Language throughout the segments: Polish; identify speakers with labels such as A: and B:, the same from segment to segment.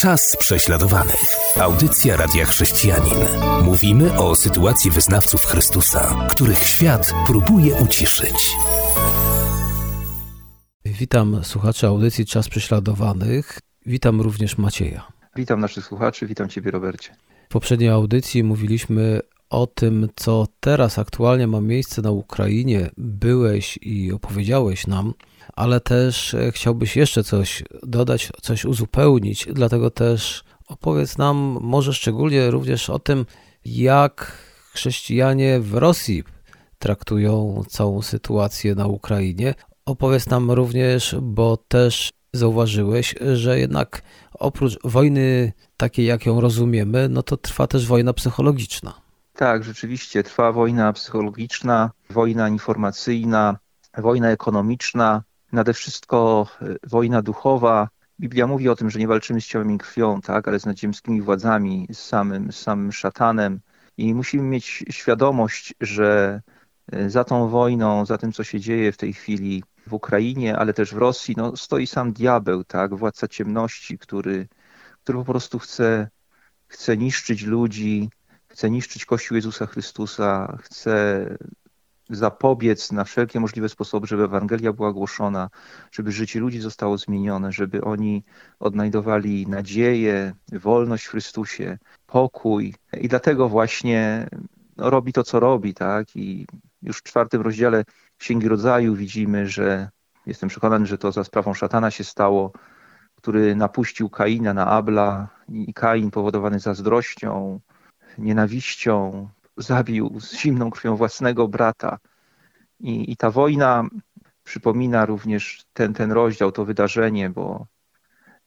A: Czas prześladowanych. Audycja Radia Chrześcijanin. Mówimy o sytuacji wyznawców Chrystusa, których świat próbuje uciszyć.
B: Witam słuchaczy audycji Czas Prześladowanych. Witam również Macieja.
C: Witam naszych słuchaczy, witam Ciebie Robercie.
B: W poprzedniej audycji mówiliśmy o tym, co teraz aktualnie ma miejsce na Ukrainie. Byłeś i opowiedziałeś nam ale też e, chciałbyś jeszcze coś dodać, coś uzupełnić. Dlatego też opowiedz nam może szczególnie również o tym, jak chrześcijanie w Rosji traktują całą sytuację na Ukrainie. Opowiedz nam również, bo też zauważyłeś, że jednak oprócz wojny takiej, jak ją rozumiemy, no to trwa też wojna psychologiczna.
C: Tak, rzeczywiście trwa wojna psychologiczna, wojna informacyjna, wojna ekonomiczna, nade wszystko e, wojna duchowa. Biblia mówi o tym, że nie walczymy z ciałem i krwią, tak, ale z nadziemskimi władzami, z samym, z samym szatanem. I musimy mieć świadomość, że e, za tą wojną, za tym, co się dzieje w tej chwili w Ukrainie, ale też w Rosji, no, stoi sam diabeł, tak, władca ciemności, który, który po prostu chce, chce niszczyć ludzi, chce niszczyć Kościół Jezusa Chrystusa, chce zapobiec na wszelkie możliwe sposoby, żeby Ewangelia była głoszona, żeby życie ludzi zostało zmienione, żeby oni odnajdowali nadzieję, wolność w Chrystusie, pokój. I dlatego właśnie no, robi to, co robi, tak? I już w czwartym rozdziale Księgi Rodzaju widzimy, że jestem przekonany, że to za sprawą szatana się stało, który napuścił Kaina na Abla i Kain powodowany zazdrością, nienawiścią, zabił z zimną krwią własnego brata. I, i ta wojna przypomina również ten, ten rozdział, to wydarzenie, bo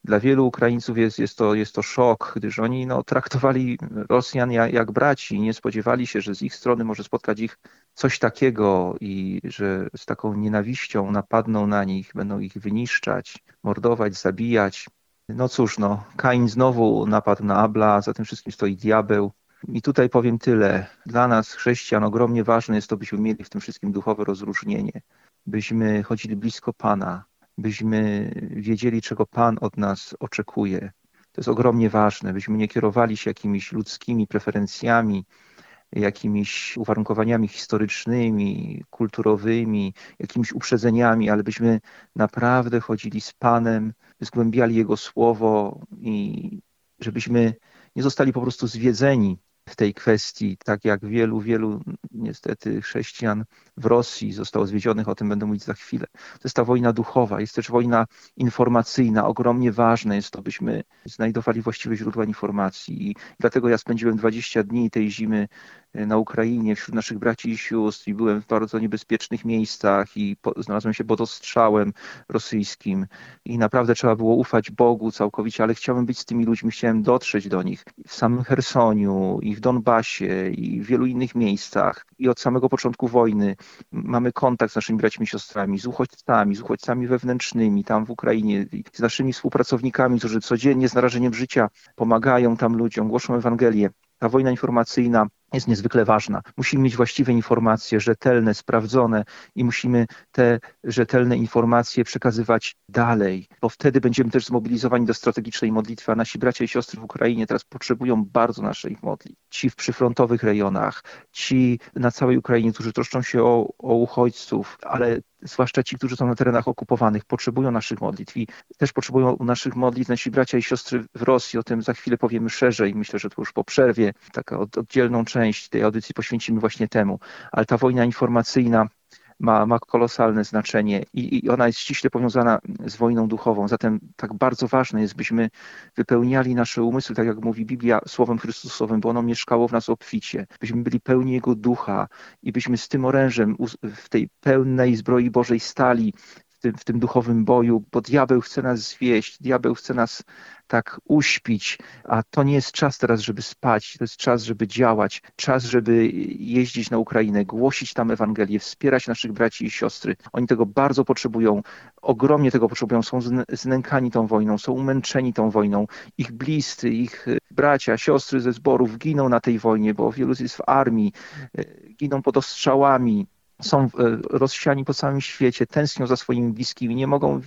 C: dla wielu Ukraińców jest, jest, to, jest to szok, gdyż oni no, traktowali Rosjan jak, jak braci i nie spodziewali się, że z ich strony może spotkać ich coś takiego i że z taką nienawiścią napadną na nich, będą ich wyniszczać, mordować, zabijać. No cóż, no, Kain znowu napadł na Abla, za tym wszystkim stoi diabeł. I tutaj powiem tyle. Dla nas, chrześcijan, ogromnie ważne jest to, byśmy mieli w tym wszystkim duchowe rozróżnienie, byśmy chodzili blisko Pana, byśmy wiedzieli, czego Pan od nas oczekuje. To jest ogromnie ważne, byśmy nie kierowali się jakimiś ludzkimi preferencjami, jakimiś uwarunkowaniami historycznymi, kulturowymi, jakimiś uprzedzeniami, ale byśmy naprawdę chodzili z Panem, zgłębiali Jego słowo i żebyśmy nie zostali po prostu zwiedzeni w tej kwestii, tak jak wielu, wielu niestety chrześcijan w Rosji zostało zwiedzionych, o tym będę mówić za chwilę. To jest ta wojna duchowa, jest też wojna informacyjna. Ogromnie ważne jest to, byśmy znajdowali właściwe źródła informacji. I dlatego ja spędziłem 20 dni tej zimy na Ukrainie wśród naszych braci i sióstr i byłem w bardzo niebezpiecznych miejscach i po, znalazłem się pod ostrzałem rosyjskim i naprawdę trzeba było ufać Bogu całkowicie, ale chciałem być z tymi ludźmi, chciałem dotrzeć do nich w samym Hersoniu i w Donbasie i w wielu innych miejscach i od samego początku wojny mamy kontakt z naszymi braćmi i siostrami, z uchodźcami, z uchodźcami wewnętrznymi tam w Ukrainie, z naszymi współpracownikami, którzy codziennie z narażeniem życia pomagają tam ludziom, głoszą Ewangelię. Ta wojna informacyjna jest niezwykle ważna. Musimy mieć właściwe informacje, rzetelne, sprawdzone i musimy te rzetelne informacje przekazywać dalej, bo wtedy będziemy też zmobilizowani do strategicznej modlitwy, a nasi bracia i siostry w Ukrainie teraz potrzebują bardzo naszej modlitw. Ci w przyfrontowych rejonach, ci na całej Ukrainie, którzy troszczą się o, o uchodźców, ale zwłaszcza ci, którzy są na terenach okupowanych, potrzebują naszych modlitw i też potrzebują naszych modlitw nasi bracia i siostry w Rosji. O tym za chwilę powiemy szerzej. Myślę, że to już po przerwie, taka oddzielną część tej audycji poświęcimy właśnie temu. Ale ta wojna informacyjna ma, ma kolosalne znaczenie i, i ona jest ściśle powiązana z wojną duchową. Zatem tak bardzo ważne jest, byśmy wypełniali nasze umysły, tak jak mówi Biblia, Słowem Chrystusowym, bo ono mieszkało w nas obficie. Byśmy byli pełni Jego ducha i byśmy z tym orężem w tej pełnej zbroi Bożej stali w tym, w tym duchowym boju, bo diabeł chce nas zwieść, diabeł chce nas tak uśpić, a to nie jest czas teraz, żeby spać, to jest czas, żeby działać, czas, żeby jeździć na Ukrainę, głosić tam Ewangelię, wspierać naszych braci i siostry. Oni tego bardzo potrzebują, ogromnie tego potrzebują, są znękani tą wojną, są umęczeni tą wojną. Ich bliscy, ich bracia, siostry ze zborów giną na tej wojnie, bo wielu jest w armii, giną pod ostrzałami, są e, rozsiani po całym świecie, tęsknią za swoimi bliskimi, nie mogą,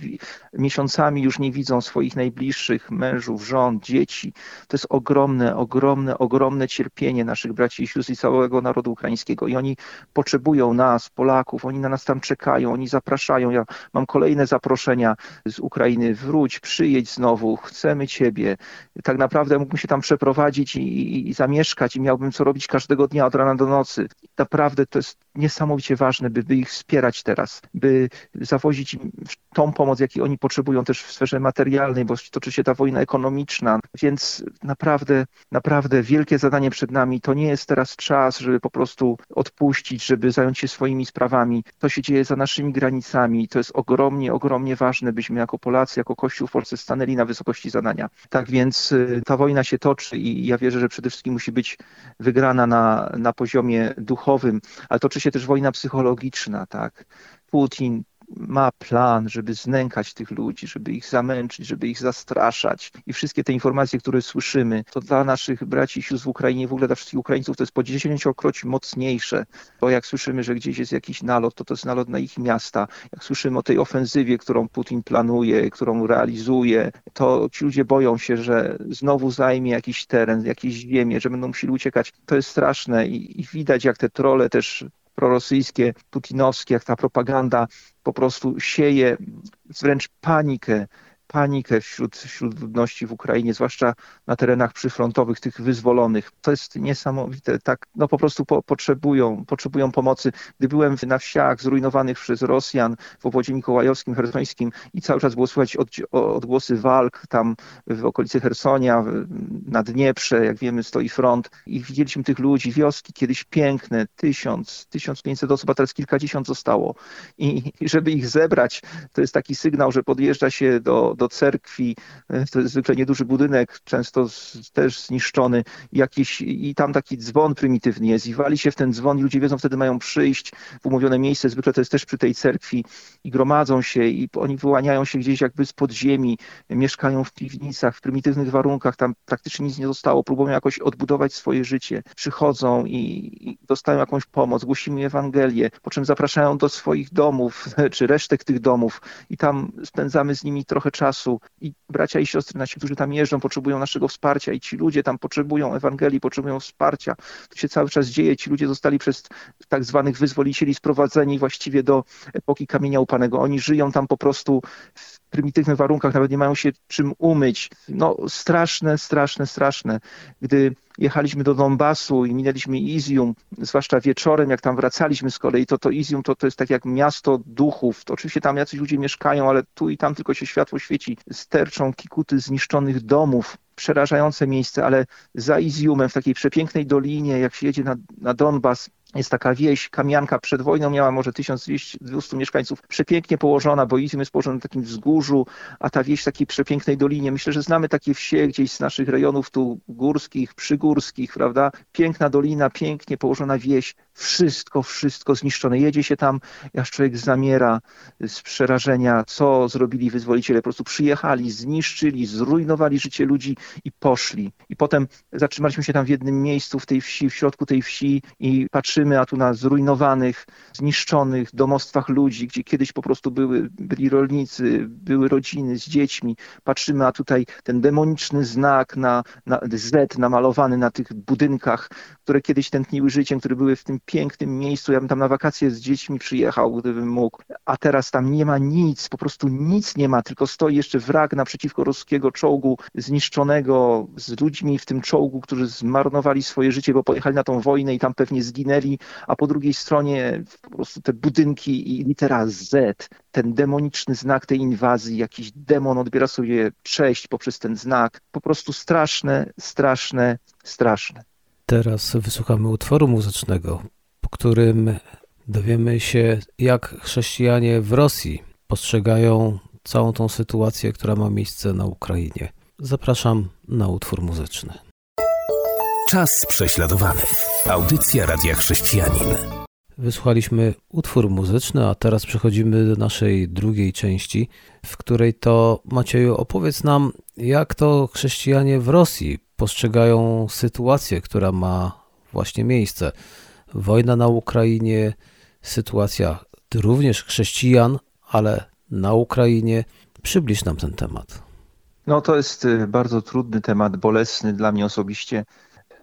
C: miesiącami już nie widzą swoich najbliższych mężów, żon, dzieci. To jest ogromne, ogromne, ogromne cierpienie naszych braci i sióstr i całego narodu ukraińskiego. I oni potrzebują nas, Polaków, oni na nas tam czekają, oni zapraszają. Ja mam kolejne zaproszenia z Ukrainy. Wróć, przyjedź znowu, chcemy Ciebie. Tak naprawdę mógłbym się tam przeprowadzić i, i, i zamieszkać i miałbym co robić każdego dnia od rana do nocy. Naprawdę to jest niesamowicie ważne, by, by ich wspierać teraz, by zawozić im tą pomoc, jakiej oni potrzebują też w sferze materialnej, bo toczy się ta wojna ekonomiczna. Więc naprawdę, naprawdę wielkie zadanie przed nami. To nie jest teraz czas, żeby po prostu odpuścić, żeby zająć się swoimi sprawami. To się dzieje za naszymi granicami. To jest ogromnie, ogromnie ważne, byśmy jako Polacy, jako Kościół w Polsce stanęli na wysokości zadania. Tak więc y, ta wojna się toczy i ja wierzę, że przede wszystkim musi być wygrana na, na poziomie duchowym, ale toczy się też wojna psychologiczna, tak. Putin ma plan, żeby znękać tych ludzi, żeby ich zamęczyć, żeby ich zastraszać. I wszystkie te informacje, które słyszymy, to dla naszych braci i sióstr w Ukrainie, w ogóle dla wszystkich Ukraińców, to jest po dziesięciokroć mocniejsze. Bo jak słyszymy, że gdzieś jest jakiś nalot, to to jest nalot na ich miasta. Jak słyszymy o tej ofensywie, którą Putin planuje, którą realizuje, to ci ludzie boją się, że znowu zajmie jakiś teren, jakieś ziemię, że będą musieli uciekać. To jest straszne i, i widać, jak te trole też prorosyjskie, putinowskie, jak ta propaganda po prostu sieje wręcz panikę panikę wśród, wśród ludności w Ukrainie, zwłaszcza na terenach przyfrontowych, tych wyzwolonych. To jest niesamowite. Tak, no po prostu po, potrzebują, potrzebują pomocy. Gdy byłem na wsiach zrujnowanych przez Rosjan w obwodzie mikołajowskim, hersońskim i cały czas było słychać od, odgłosy walk tam w okolicy Hersonia, na Dnieprze, jak wiemy, stoi front i widzieliśmy tych ludzi, wioski kiedyś piękne, tysiąc, tysiąc pięćset osób, a teraz kilkadziesiąt zostało. I, I żeby ich zebrać, to jest taki sygnał, że podjeżdża się do, do cerkwi, e, to jest zwykle nieduży budynek, często z, też zniszczony, jakiś, i tam taki dzwon prymitywny jest. I wali się w ten dzwon i ludzie wiedzą, wtedy mają przyjść w umówione miejsce, zwykle to jest też przy tej cerkwi i gromadzą się i oni wyłaniają się gdzieś jakby z podziemi, mieszkają w piwnicach, w prymitywnych warunkach, tam praktycznie nic nie zostało, próbują jakoś odbudować swoje życie, przychodzą i, i dostają jakąś pomoc, głosimy Ewangelię, po czym zapraszają do swoich domów, czy resztek tych domów i tam spędzamy z nimi trochę czasu, czasu i bracia i siostry nasi, którzy tam jeżdżą, potrzebują naszego wsparcia i ci ludzie tam potrzebują Ewangelii, potrzebują wsparcia. To się cały czas dzieje. Ci ludzie zostali przez tak zwanych wyzwolicieli sprowadzeni właściwie do epoki kamienia upanego. Oni żyją tam po prostu w prymitywnych warunkach, nawet nie mają się czym umyć. No straszne, straszne, straszne. Gdy jechaliśmy do Donbasu i minęliśmy Izium, zwłaszcza wieczorem, jak tam wracaliśmy z kolei, to to Izium to, to jest tak jak miasto duchów. To oczywiście tam jacyś ludzie mieszkają, ale tu i tam tylko się światło świeci. Sterczą kikuty zniszczonych domów, przerażające miejsce, ale za Iziumem, w takiej przepięknej dolinie, jak się jedzie na, na Donbas, jest taka wieś, Kamianka przed wojną miała może 1200 mieszkańców, przepięknie położona, bo Izum jest położony na takim wzgórzu, a ta wieś w takiej przepięknej dolinie. Myślę, że znamy takie wsie gdzieś z naszych rejonów tu górskich, przygórskich, prawda? Piękna dolina, pięknie położona wieś, wszystko, wszystko zniszczone. Jedzie się tam, aż człowiek zamiera z przerażenia, co zrobili wyzwoliciele. Po prostu przyjechali, zniszczyli, zrujnowali życie ludzi i poszli. I potem zatrzymaliśmy się tam w jednym miejscu w tej wsi, w środku tej wsi i patrzymy, a tu na zrujnowanych, zniszczonych domostwach ludzi, gdzie kiedyś po prostu były, byli rolnicy, były rodziny z dziećmi. Patrzymy, a tutaj ten demoniczny znak na, na Z namalowany na tych budynkach, które kiedyś tętniły życiem, które były w tym pięknym miejscu. Ja bym tam na wakacje z dziećmi przyjechał, gdybym mógł. A teraz tam nie ma nic, po prostu nic nie ma, tylko stoi jeszcze wrak naprzeciwko ruskiego czołgu zniszczonego z ludźmi w tym czołgu, którzy zmarnowali swoje życie, bo pojechali na tą wojnę i tam pewnie zginęli, a po drugiej stronie po prostu te budynki i litera Z, ten demoniczny znak tej inwazji, jakiś demon odbiera sobie cześć poprzez ten znak. Po prostu straszne, straszne, straszne.
B: Teraz wysłuchamy utworu muzycznego po którym dowiemy się, jak chrześcijanie w Rosji postrzegają całą tą sytuację, która ma miejsce na Ukrainie. Zapraszam na utwór muzyczny.
A: Czas prześladowany. Audycja Radia Chrześcijanin.
B: Wysłuchaliśmy utwór muzyczny, a teraz przechodzimy do naszej drugiej części, w której to Macieju opowiedz nam, jak to chrześcijanie w Rosji postrzegają sytuację, która ma właśnie miejsce wojna na Ukrainie, sytuacja również chrześcijan, ale na Ukrainie. Przybliż nam ten temat.
C: No to jest y, bardzo trudny temat, bolesny dla mnie osobiście.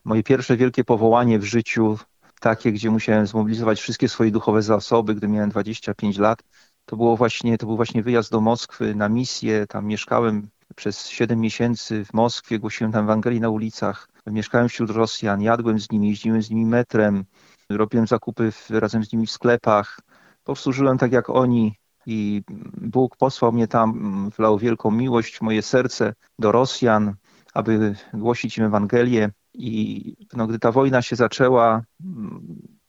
C: Moje pierwsze wielkie powołanie w życiu, takie, gdzie musiałem zmobilizować wszystkie swoje duchowe zasoby, gdy miałem 25 lat, to było właśnie, to był właśnie wyjazd do Moskwy na misję. Tam mieszkałem przez 7 miesięcy w Moskwie, głosiłem tam Ewangelii na ulicach. Mieszkałem wśród Rosjan, jadłem z nimi, jeździłem z nimi metrem, robiłem zakupy w, razem z nimi w sklepach. Po prostu żyłem tak jak oni i Bóg posłał mnie tam, wlał wielką miłość w moje serce do Rosjan, aby głosić im Ewangelię. I no, gdy ta wojna się zaczęła,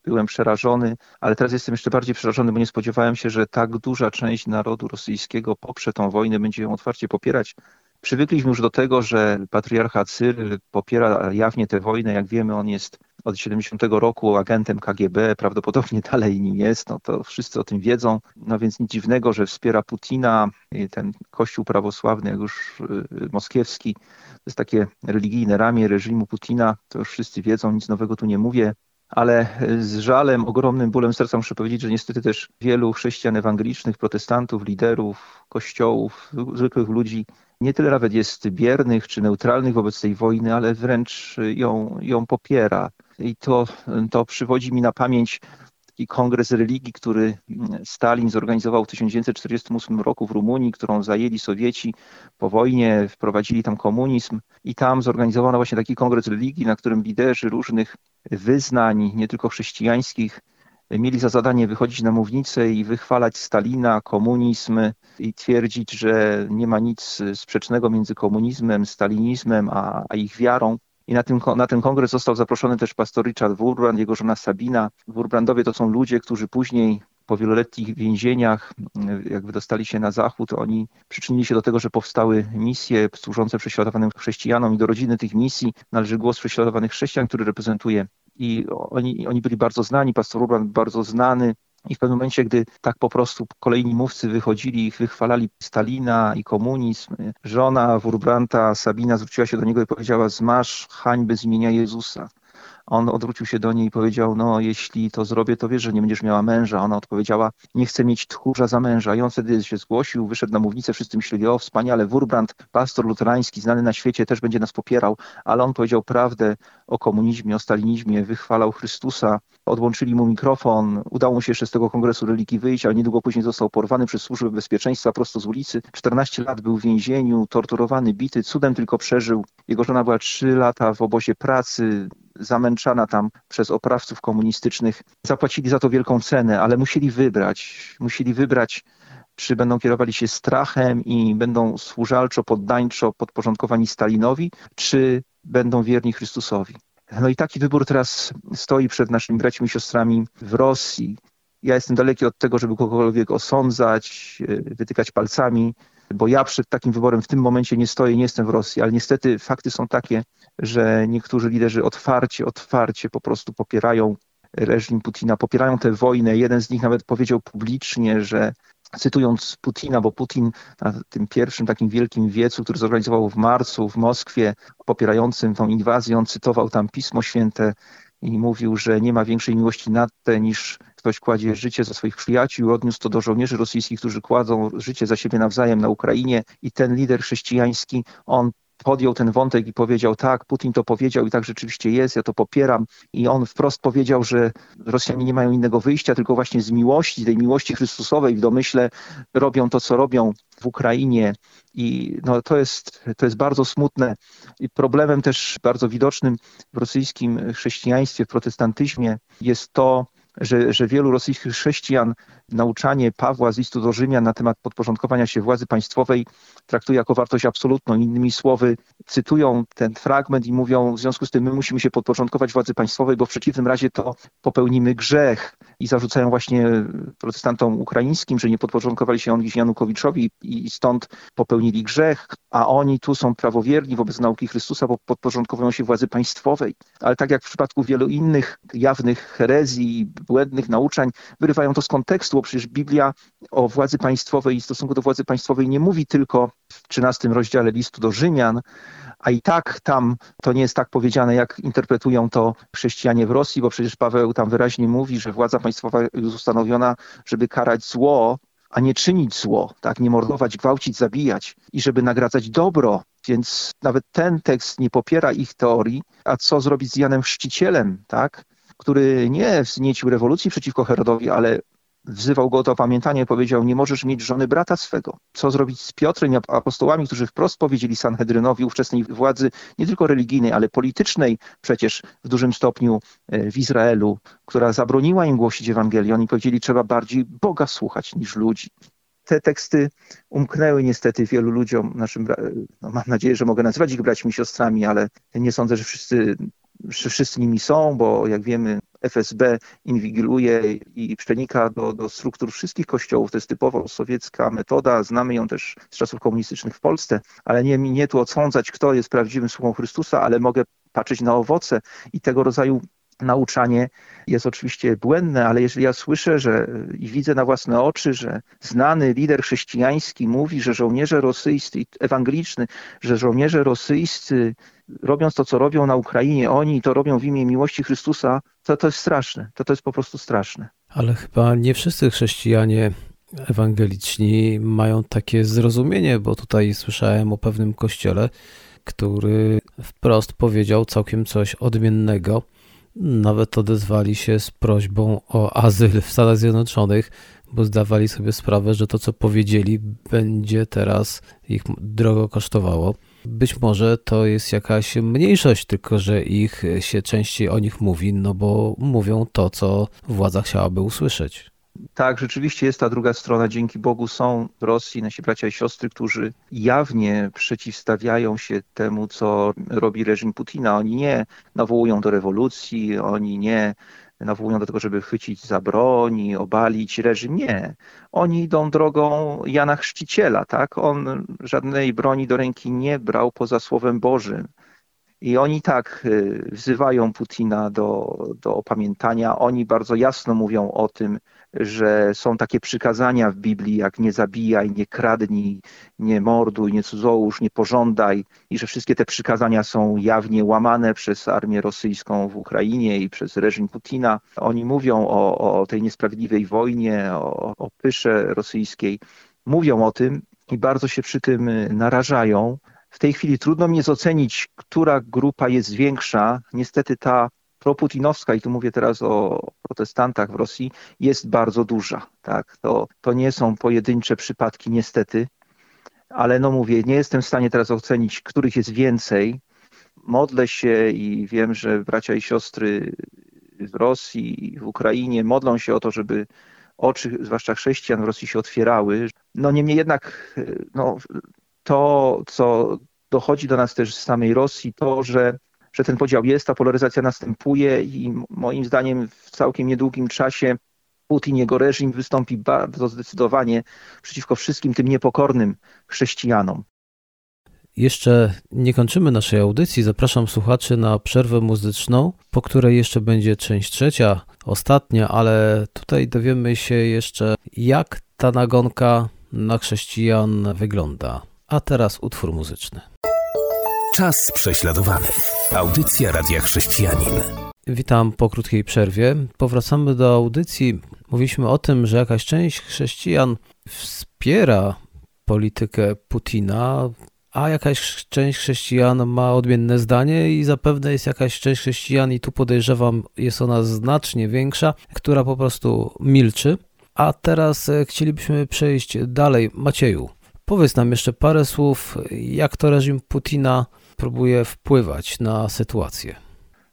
C: byłem przerażony, ale teraz jestem jeszcze bardziej przerażony, bo nie spodziewałem się, że tak duża część narodu rosyjskiego poprze tą wojnę, będzie ją otwarcie popierać. Przywykliśmy już do tego, że patriarcha Cyryl popiera jawnie tę wojnę. Jak wiemy, on jest od 70 roku agentem KGB, prawdopodobnie dalej nim jest, no to wszyscy o tym wiedzą. No więc nic dziwnego, że wspiera Putina, ten kościół prawosławny, jak już y, moskiewski, to jest takie religijne ramię reżimu Putina, to już wszyscy wiedzą, nic nowego tu nie mówię ale z żalem, ogromnym bólem serca muszę powiedzieć, że niestety też wielu chrześcijan ewangelicznych, protestantów, liderów, kościołów, zwykłych ludzi nie tyle nawet jest biernych czy neutralnych wobec tej wojny, ale wręcz ją, ją popiera. I to, to przywodzi mi na pamięć taki kongres religii, który Stalin zorganizował w 1948 roku w Rumunii, którą zajęli Sowieci po wojnie, wprowadzili tam komunizm i tam zorganizowano właśnie taki kongres religii, na którym liderzy różnych wyznań, nie tylko chrześcijańskich, mieli za zadanie wychodzić na mównicę i wychwalać Stalina, komunizm i twierdzić, że nie ma nic sprzecznego między komunizmem, stalinizmem, a, a ich wiarą. I na, tym, na ten kongres został zaproszony też pastor Richard Wurbrand, jego żona Sabina. Wurbrandowie to są ludzie, którzy później po wieloletnich więzieniach, jak wydostali się na zachód, oni przyczynili się do tego, że powstały misje służące prześladowanym chrześcijanom i do rodziny tych misji należy głos prześladowanych chrześcijan, który reprezentuje. I oni, oni byli bardzo znani, pastor Urban bardzo znany, i w pewnym momencie, gdy tak po prostu kolejni mówcy wychodzili i wychwalali Stalina i komunizm, żona Wurbranta, Sabina, zwróciła się do niego i powiedziała: Zmasz hańby z imienia Jezusa. On odwrócił się do niej i powiedział, no jeśli to zrobię, to wiesz, że nie będziesz miała męża. Ona odpowiedziała, nie chcę mieć tchórza za męża. I on wtedy się zgłosił, wyszedł na mównicę, wszyscy myśleli, o wspaniale, Wurbrand, pastor luterański, znany na świecie, też będzie nas popierał, ale on powiedział prawdę o komunizmie, o stalinizmie, wychwalał Chrystusa, odłączyli mu mikrofon, udało mu się jeszcze z tego kongresu religii wyjść, ale niedługo później został porwany przez służby bezpieczeństwa prosto z ulicy. 14 lat był w więzieniu, torturowany, bity, cudem tylko przeżył. Jego żona była 3 lata w obozie pracy, zamęczana tam przez oprawców komunistycznych. Zapłacili za to wielką cenę, ale musieli wybrać. Musieli wybrać, czy będą kierowali się strachem i będą służalczo, poddańczo podporządkowani Stalinowi, czy będą wierni Chrystusowi. No i taki wybór teraz stoi przed naszymi braćmi i siostrami w Rosji. Ja jestem daleki od tego, żeby kogokolwiek osądzać, wytykać palcami bo ja przed takim wyborem w tym momencie nie stoję, nie jestem w Rosji, ale niestety fakty są takie, że niektórzy liderzy otwarcie, otwarcie po prostu popierają reżim Putina, popierają tę wojnę. Jeden z nich nawet powiedział publicznie, że cytując Putina, bo Putin na tym pierwszym takim wielkim wiecu, który zorganizował w marcu w Moskwie, popierającym tą inwazję, on cytował tam Pismo Święte i mówił, że nie ma większej miłości nad te niż ktoś kładzie życie za swoich przyjaciół. Odniósł to do żołnierzy rosyjskich, którzy kładzą życie za siebie nawzajem na Ukrainie i ten lider chrześcijański, on podjął ten wątek i powiedział, tak, Putin to powiedział i tak rzeczywiście jest, ja to popieram. I on wprost powiedział, że Rosjanie nie mają innego wyjścia, tylko właśnie z miłości, tej miłości Chrystusowej w domyśle robią to, co robią w Ukrainie. I no, to, jest, to jest bardzo smutne. I problemem też bardzo widocznym w rosyjskim chrześcijaństwie, w protestantyzmie jest to, że, że wielu rosyjskich chrześcijan nauczanie Pawła z listu do Rzymian na temat podporządkowania się władzy państwowej traktuje jako wartość absolutną. Innymi słowy, cytują ten fragment i mówią, w związku z tym my musimy się podporządkować władzy państwowej, bo w przeciwnym razie to popełnimy grzech. I zarzucają właśnie protestantom ukraińskim, że nie podporządkowali się oni Janukowiczowi i stąd popełnili grzech, a oni tu są prawowierni wobec nauki Chrystusa, bo podporządkowują się władzy państwowej. Ale tak jak w przypadku wielu innych jawnych herezji, błędnych nauczań, wyrywają to z kontekstu, bo przecież Biblia o władzy państwowej i stosunku do władzy państwowej nie mówi tylko w 13 rozdziale listu do Rzymian, a i tak tam to nie jest tak powiedziane, jak interpretują to chrześcijanie w Rosji, bo przecież Paweł tam wyraźnie mówi, że władza państwowa jest ustanowiona, żeby karać zło, a nie czynić zło, tak, nie mordować, gwałcić, zabijać i żeby nagradzać dobro. Więc nawet ten tekst nie popiera ich teorii, a co zrobić z Janem Chrzcicielem, tak, który nie wzniecił rewolucji przeciwko Herodowi, ale wzywał go do pamiętania i powiedział, nie możesz mieć żony brata swego. Co zrobić z Piotrem i apostołami, którzy wprost powiedzieli Sanhedrynowi, ówczesnej władzy nie tylko religijnej, ale politycznej przecież w dużym stopniu e, w Izraelu, która zabroniła im głosić Ewangelię. Oni powiedzieli, trzeba bardziej Boga słuchać niż ludzi. Te teksty umknęły niestety wielu ludziom, naszym, no mam nadzieję, że mogę nazywać ich braćmi i siostrami, ale nie sądzę, że wszyscy wszyscy nimi są, bo jak wiemy, FSB inwigiluje i przenika do, do struktur wszystkich kościołów. To jest typowo sowiecka metoda, znamy ją też z czasów komunistycznych w Polsce, ale nie mi nie tu odsądzać, kto jest prawdziwym sługą Chrystusa, ale mogę patrzeć na owoce i tego rodzaju nauczanie jest oczywiście błędne, ale jeżeli ja słyszę że, i widzę na własne oczy, że znany lider chrześcijański mówi, że żołnierze rosyjscy, ewangeliczni, że żołnierze rosyjscy robiąc to, co robią na Ukrainie, oni to robią w imię miłości Chrystusa, to to jest straszne. To to jest po prostu straszne.
B: Ale chyba nie wszyscy chrześcijanie ewangeliczni mają takie zrozumienie, bo tutaj słyszałem o pewnym kościele, który wprost powiedział całkiem coś odmiennego. Nawet odezwali się z prośbą o azyl w Stanach Zjednoczonych, bo zdawali sobie sprawę, że to, co powiedzieli, będzie teraz ich drogo kosztowało. Być może to jest jakaś mniejszość, tylko że ich się częściej o nich mówi, no bo mówią to, co władza chciałaby usłyszeć.
C: Tak, rzeczywiście jest ta druga strona. Dzięki Bogu są w Rosji nasi bracia i siostry, którzy jawnie przeciwstawiają się temu, co robi reżim Putina. Oni nie nawołują do rewolucji, oni nie nawołują do tego, żeby chwycić za broń obalić reżim. Nie. Oni idą drogą Jana Chrzciciela, tak? On żadnej broni do ręki nie brał poza Słowem Bożym. I oni tak y, wzywają Putina do, do opamiętania. Oni bardzo jasno mówią o tym, że są takie przykazania w Biblii, jak nie zabijaj, nie kradnij, nie morduj, nie cudzołóż, nie pożądaj, i że wszystkie te przykazania są jawnie łamane przez armię rosyjską w Ukrainie i przez reżim Putina. Oni mówią o, o tej niesprawiedliwej wojnie, o, o pysze rosyjskiej. Mówią o tym i bardzo się przy tym narażają. W tej chwili trudno mi jest ocenić, która grupa jest większa. Niestety ta proputinowska, i tu mówię teraz o protestantach w Rosji, jest bardzo duża. Tak? To, to nie są pojedyncze przypadki niestety, ale no mówię, nie jestem w stanie teraz ocenić, których jest więcej. Modlę się i wiem, że bracia i siostry w Rosji i w Ukrainie modlą się o to, żeby oczy, zwłaszcza chrześcijan w Rosji się otwierały. No niemniej jednak no, to, co dochodzi do nas też z samej Rosji, to, że że ten podział jest, ta polaryzacja następuje i moim zdaniem w całkiem niedługim czasie Putin, jego reżim wystąpi bardzo zdecydowanie przeciwko wszystkim tym niepokornym chrześcijanom.
B: Jeszcze nie kończymy naszej audycji. Zapraszam słuchaczy na przerwę muzyczną, po której jeszcze będzie część trzecia, ostatnia, ale tutaj dowiemy się jeszcze, jak ta nagonka na chrześcijan wygląda. A teraz utwór muzyczny.
A: Czas prześladowany. Audycja Radia Chrześcijanin.
B: Witam po krótkiej przerwie. Powracamy do audycji. Mówiliśmy o tym, że jakaś część chrześcijan wspiera politykę Putina, a jakaś część chrześcijan ma odmienne zdanie i zapewne jest jakaś część chrześcijan, i tu podejrzewam, jest ona znacznie większa, która po prostu milczy. A teraz e, chcielibyśmy przejść dalej. Macieju, powiedz nam jeszcze parę słów, jak to reżim Putina próbuje wpływać na sytuację.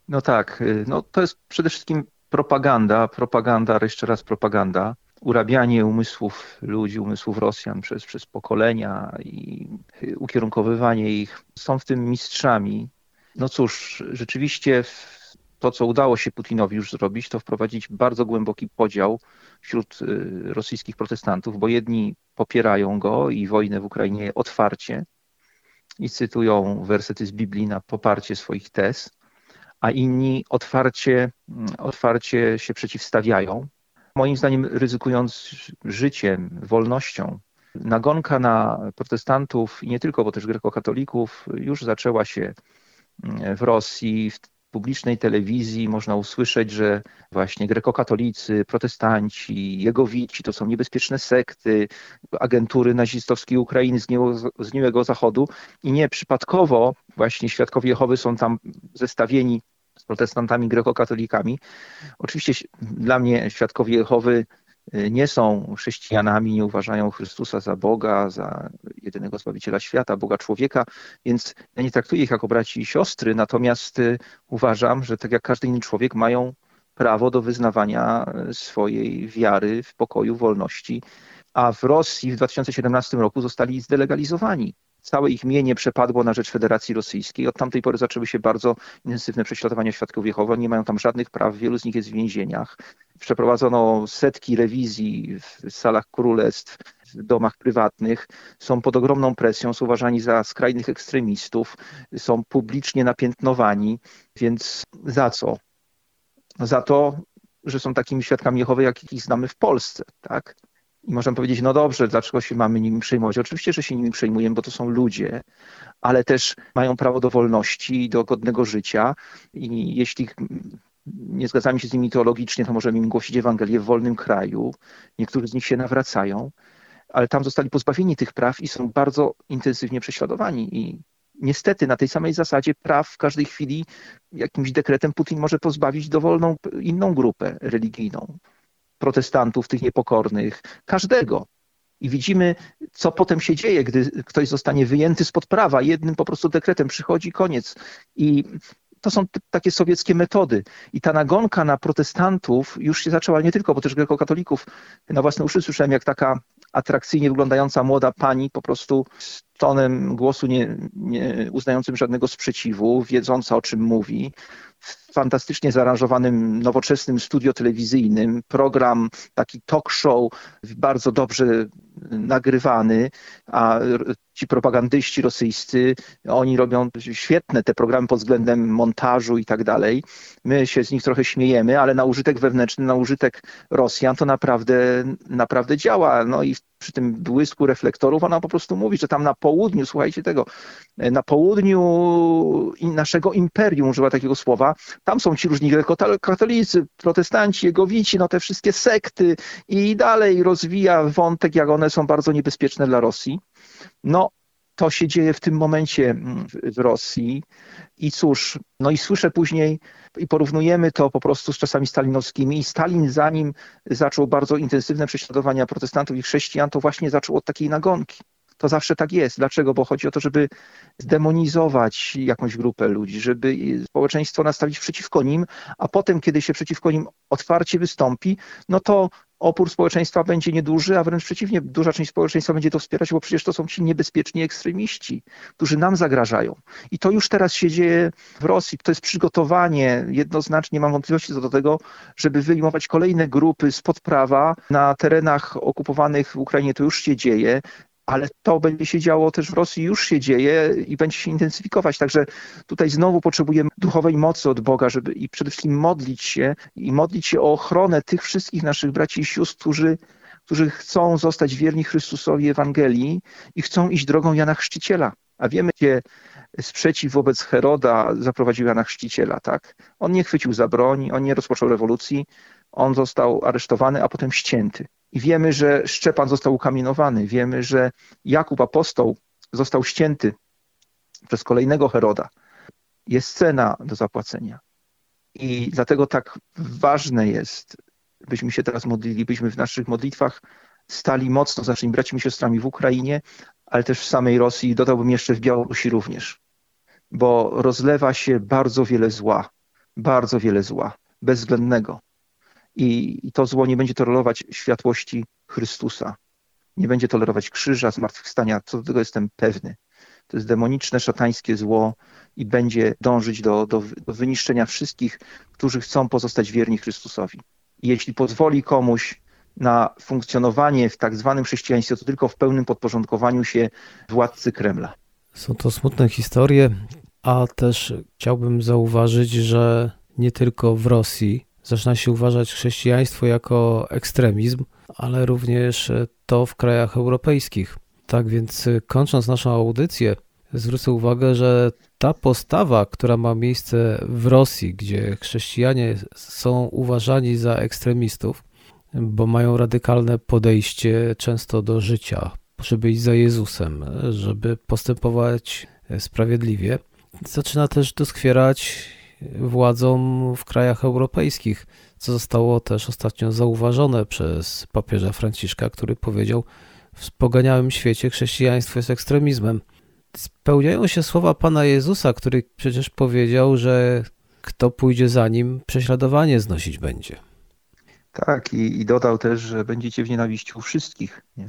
C: No tak, y, no to jest przede wszystkim propaganda, propaganda, jeszcze raz propaganda, urabianie umysłów ludzi, umysłów Rosjan przez, przez pokolenia i ukierunkowywanie ich. Są w tym mistrzami. No cóż, rzeczywiście to, co udało się Putinowi już zrobić, to wprowadzić bardzo głęboki podział wśród y, rosyjskich protestantów, bo jedni popierają go i wojnę w Ukrainie otwarcie, i cytują wersety z Biblii na poparcie swoich tez, a inni otwarcie, otwarcie się przeciwstawiają. Moim zdaniem ryzykując życiem, wolnością Nagonka na protestantów i nie tylko, bo też grekokatolików już zaczęła się w Rosji, w publicznej telewizji można usłyszeć, że właśnie grekokatolicy, protestanci, jegowici to są niebezpieczne sekty, agentury nazistowskiej Ukrainy z, niego, z Miłego Zachodu i nie przypadkowo właśnie świadkowie Jehowy są tam zestawieni z protestantami grekokatolikami. Oczywiście dla mnie świadkowie Jehowy nie są chrześcijanami, nie uważają Chrystusa za Boga, za jedynego Zbawiciela świata, Boga człowieka, więc ja nie traktuję ich jako braci i siostry, natomiast y, uważam, że tak jak każdy inny człowiek mają prawo do wyznawania y, swojej wiary w pokoju, wolności, a w Rosji w 2017 roku zostali zdelegalizowani całe ich mienie przepadło na rzecz Federacji Rosyjskiej. Od tamtej pory zaczęły się bardzo intensywne prześladowania świadków Jehowy. Nie mają tam żadnych praw, wielu z nich jest w więzieniach. Przeprowadzono setki rewizji w salach królestw, w domach prywatnych. Są pod ogromną presją, są uważani za skrajnych ekstremistów, są publicznie napiętnowani. Więc za co? Za to, że są takimi świadkami Jehowy, jakich znamy w Polsce, tak? I możemy powiedzieć, no dobrze, dlaczego się mamy nimi przejmować? Oczywiście, że się nimi przejmujemy, bo to są ludzie, ale też mają prawo do wolności, do godnego życia i jeśli nie zgadzamy się z nimi teologicznie, to możemy im głosić Ewangelię w wolnym kraju. Niektórzy z nich się nawracają, ale tam zostali pozbawieni tych praw i są bardzo intensywnie prześladowani. I niestety na tej samej zasadzie praw w każdej chwili jakimś dekretem Putin może pozbawić dowolną inną grupę religijną protestantów, tych niepokornych, każdego. I widzimy, co potem się dzieje, gdy ktoś zostanie wyjęty spod prawa. Jednym po prostu dekretem przychodzi koniec. I to są takie sowieckie metody. I ta nagonka na protestantów już się zaczęła nie tylko, bo też grekokatolików. Na własne uszy słyszałem, jak taka atrakcyjnie wyglądająca młoda pani po prostu z tonem głosu nie, nie uznającym żadnego sprzeciwu, wiedząca o czym mówi, w fantastycznie zaaranżowanym, nowoczesnym studio telewizyjnym, program, taki talk show, bardzo dobrze nagrywany, a ci propagandyści rosyjscy, oni robią świetne te programy pod względem montażu i tak dalej. My się z nich trochę śmiejemy, ale na użytek wewnętrzny, na użytek Rosjan to naprawdę, naprawdę działa. No i przy tym błysku reflektorów ona po prostu mówi, że tam na południu, słuchajcie tego, na południu naszego imperium, używa takiego słowa, tam są ci różni katolicy, protestanci, jegowici, no te wszystkie sekty i dalej rozwija wątek, jak one są bardzo niebezpieczne dla Rosji. No, to się dzieje w tym momencie mm, w Rosji. I cóż, no i słyszę później i porównujemy to po prostu z czasami stalinowskimi. I Stalin, zanim zaczął bardzo intensywne prześladowania protestantów i chrześcijan, to właśnie zaczął od takiej nagonki. To zawsze tak jest. Dlaczego? Bo chodzi o to, żeby zdemonizować jakąś grupę ludzi, żeby społeczeństwo nastawić przeciwko nim, a potem, kiedy się przeciwko nim otwarcie wystąpi, no to opór społeczeństwa będzie nieduży, a wręcz przeciwnie, duża część społeczeństwa będzie to wspierać, bo przecież to są ci niebezpieczni ekstremiści, którzy nam zagrażają. I to już teraz się dzieje w Rosji. To jest przygotowanie, jednoznacznie mam wątpliwości co do tego, żeby wyjmować kolejne grupy spod prawa na terenach okupowanych w Ukrainie. To już się dzieje ale to będzie się działo też w Rosji, już się dzieje i będzie się intensyfikować. Także tutaj znowu potrzebujemy duchowej mocy od Boga, żeby i przede wszystkim modlić się i modlić się o ochronę tych wszystkich naszych braci i sióstr, którzy, którzy chcą zostać wierni Chrystusowi Ewangelii i chcą iść drogą Jana Chrzciciela. A wiemy, gdzie sprzeciw wobec Heroda zaprowadził Jana Chrzciciela, tak? On nie chwycił za broń, on nie rozpoczął rewolucji, on został aresztowany, a potem ścięty. I wiemy, że Szczepan został ukamienowany. Wiemy, że Jakub apostoł został ścięty przez kolejnego Heroda. Jest cena do zapłacenia. I dlatego tak ważne jest, byśmy się teraz modlili, byśmy w naszych modlitwach stali mocno z naszymi braćmi i siostrami w Ukrainie, ale też w samej Rosji dodałbym jeszcze w Białorusi również, bo rozlewa się bardzo wiele zła, bardzo wiele zła, bezwzględnego i, to zło nie będzie tolerować światłości Chrystusa. Nie będzie tolerować krzyża, zmartwychwstania, co do tego jestem pewny. To jest demoniczne, szatańskie zło i będzie dążyć do, do, do wyniszczenia wszystkich, którzy chcą pozostać wierni Chrystusowi. I jeśli pozwoli komuś na funkcjonowanie w tak zwanym chrześcijaństwie, to tylko w pełnym podporządkowaniu się władcy Kremla.
B: Są to smutne historie, a też chciałbym zauważyć, że nie tylko w Rosji zaczyna się uważać chrześcijaństwo jako ekstremizm, ale również to w krajach europejskich. Tak więc kończąc naszą audycję, zwrócę uwagę, że ta postawa, która ma miejsce w Rosji, gdzie chrześcijanie są uważani za ekstremistów, bo mają radykalne podejście często do życia, żeby iść za Jezusem, żeby postępować sprawiedliwie, zaczyna też doskwierać władzom w krajach europejskich, co zostało też ostatnio zauważone przez papieża Franciszka, który powiedział, w poganiałym świecie chrześcijaństwo jest ekstremizmem. Spełniają się słowa Pana Jezusa, który przecież powiedział, że kto pójdzie za nim, prześladowanie znosić będzie.
C: Tak, i, i dodał też, że będziecie w nienawiści u wszystkich. Nie?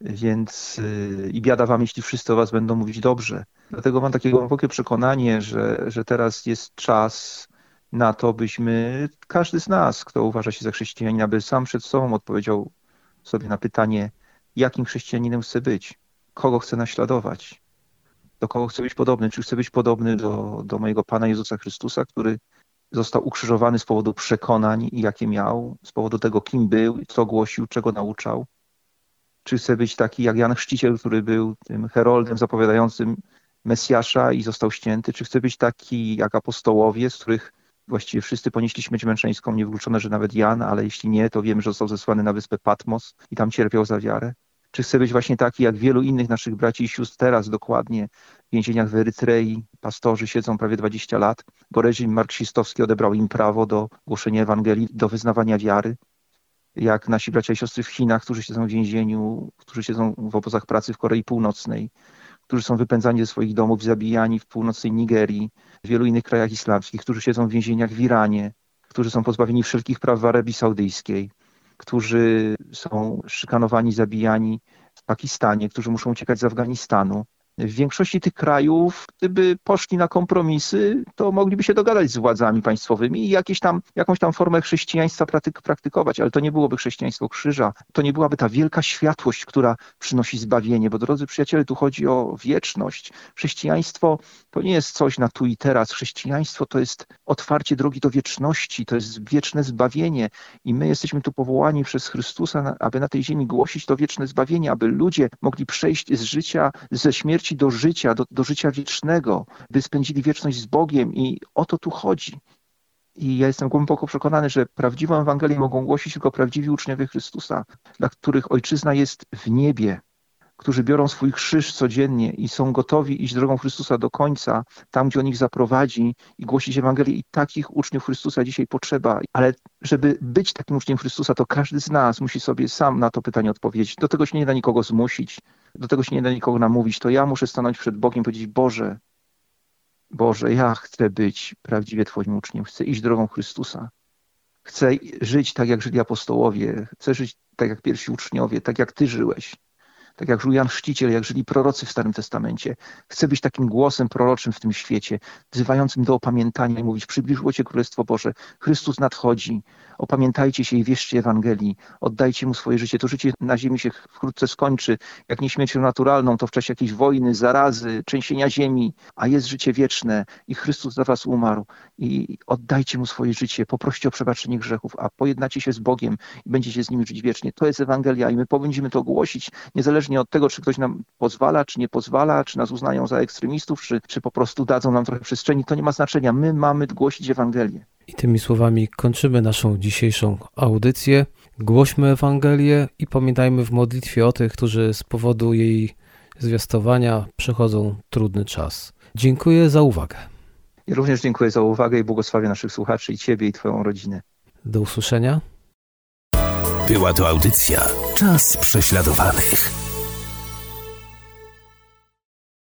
C: Więc yy, i biada wam, jeśli wszyscy o was będą mówić dobrze. Dlatego mam takie głębokie przekonanie, że, że teraz jest czas na to, byśmy, każdy z nas, kto uważa się za chrześcijanina, by sam przed sobą odpowiedział sobie na pytanie, jakim chrześcijaninem chce być, kogo chce naśladować, do kogo chce być podobny, czy chce być podobny do, do mojego Pana Jezusa Chrystusa, który został ukrzyżowany z powodu przekonań, jakie miał, z powodu tego, kim był, co głosił, czego nauczał. Czy chce być taki jak Jan Chrzciciel, który był tym heroldem zapowiadającym Mesjasza i został ścięty? Czy chce być taki jak apostołowie, z których właściwie wszyscy ponieśli śmierć męczeńską, niewykluczone, że nawet Jan, ale jeśli nie, to wiemy, że został zesłany na wyspę Patmos i tam cierpiał za wiarę? Czy chce być właśnie taki jak wielu innych naszych braci i sióstr teraz dokładnie w więzieniach w Erytrei? Pastorzy siedzą prawie 20 lat, bo reżim marksistowski odebrał im prawo do głoszenia Ewangelii, do wyznawania wiary. Jak nasi bracia i siostry w Chinach, którzy siedzą w więzieniu, którzy siedzą w obozach pracy w Korei Północnej, którzy są wypędzani ze swoich domów, zabijani w północnej Nigerii, w wielu innych krajach islamskich, którzy siedzą w więzieniach w Iranie, którzy są pozbawieni wszelkich praw w Arabii Saudyjskiej, którzy są szykanowani, zabijani w Pakistanie, którzy muszą uciekać z Afganistanu. W większości tych krajów, gdyby poszli na kompromisy, to mogliby się dogadać z władzami państwowymi i jakieś tam, jakąś tam formę chrześcijaństwa praktyk praktykować, ale to nie byłoby chrześcijaństwo krzyża, to nie byłaby ta wielka światłość, która przynosi zbawienie, bo drodzy przyjaciele, tu chodzi o wieczność. Chrześcijaństwo to nie jest coś na tu i teraz. Chrześcijaństwo to jest otwarcie drogi do wieczności, to jest wieczne zbawienie i my jesteśmy tu powołani przez Chrystusa, aby na tej ziemi głosić to wieczne zbawienie, aby ludzie mogli przejść z życia, ze śmierci do życia, do, do życia wiecznego, by spędzili wieczność z Bogiem i o to tu chodzi. I ja jestem głęboko przekonany, że prawdziwą Ewangelię mogą głosić tylko prawdziwi uczniowie Chrystusa, dla których ojczyzna jest w niebie, którzy biorą swój krzyż codziennie i są gotowi iść drogą Chrystusa do końca, tam gdzie on ich zaprowadzi i głosić Ewangelię. I takich uczniów Chrystusa dzisiaj potrzeba. Ale żeby być takim uczniem Chrystusa, to każdy z nas musi sobie sam na to pytanie odpowiedzieć. Do tego się nie da nikogo zmusić, do tego się nie da nikogo namówić. To ja muszę stanąć przed Bogiem i powiedzieć: Boże, Boże, ja chcę być prawdziwie Twoim uczniem, chcę iść drogą Chrystusa. Chcę żyć tak, jak żyli apostołowie, chcę żyć tak, jak pierwsi uczniowie, tak jak Ty żyłeś tak jak żył Jan Chrzciciel, jak żyli prorocy w Starym Testamencie. Chcę być takim głosem proroczym w tym świecie, wzywającym do opamiętania i mówić, przybliżyło Cię Królestwo Boże, Chrystus nadchodzi, opamiętajcie się i wierzcie Ewangelii, oddajcie Mu swoje życie. To życie na ziemi się wkrótce skończy, jak nie śmiercią naturalną, to w czasie jakiejś wojny, zarazy, trzęsienia ziemi, a jest życie wieczne i Chrystus za Was umarł i oddajcie Mu swoje życie, poproście o przebaczenie grzechów, a pojednacie się z Bogiem i będziecie z Nim żyć wiecznie. To jest Ewangelia i my powinniśmy to głosić, niezależnie niezależnie od tego, czy ktoś nam pozwala, czy nie pozwala, czy nas uznają za ekstremistów, czy, czy po prostu dadzą nam trochę przestrzeni, to nie ma znaczenia. My mamy głosić Ewangelię.
B: I tymi słowami kończymy naszą dzisiejszą audycję. Głośmy Ewangelię i pamiętajmy w modlitwie o tych, którzy z powodu jej zwiastowania przechodzą trudny czas. Dziękuję za uwagę.
C: I również dziękuję za uwagę i błogosławię naszych słuchaczy i Ciebie i Twoją rodzinę.
B: Do usłyszenia.
A: Była to audycja Czas prześladowanych.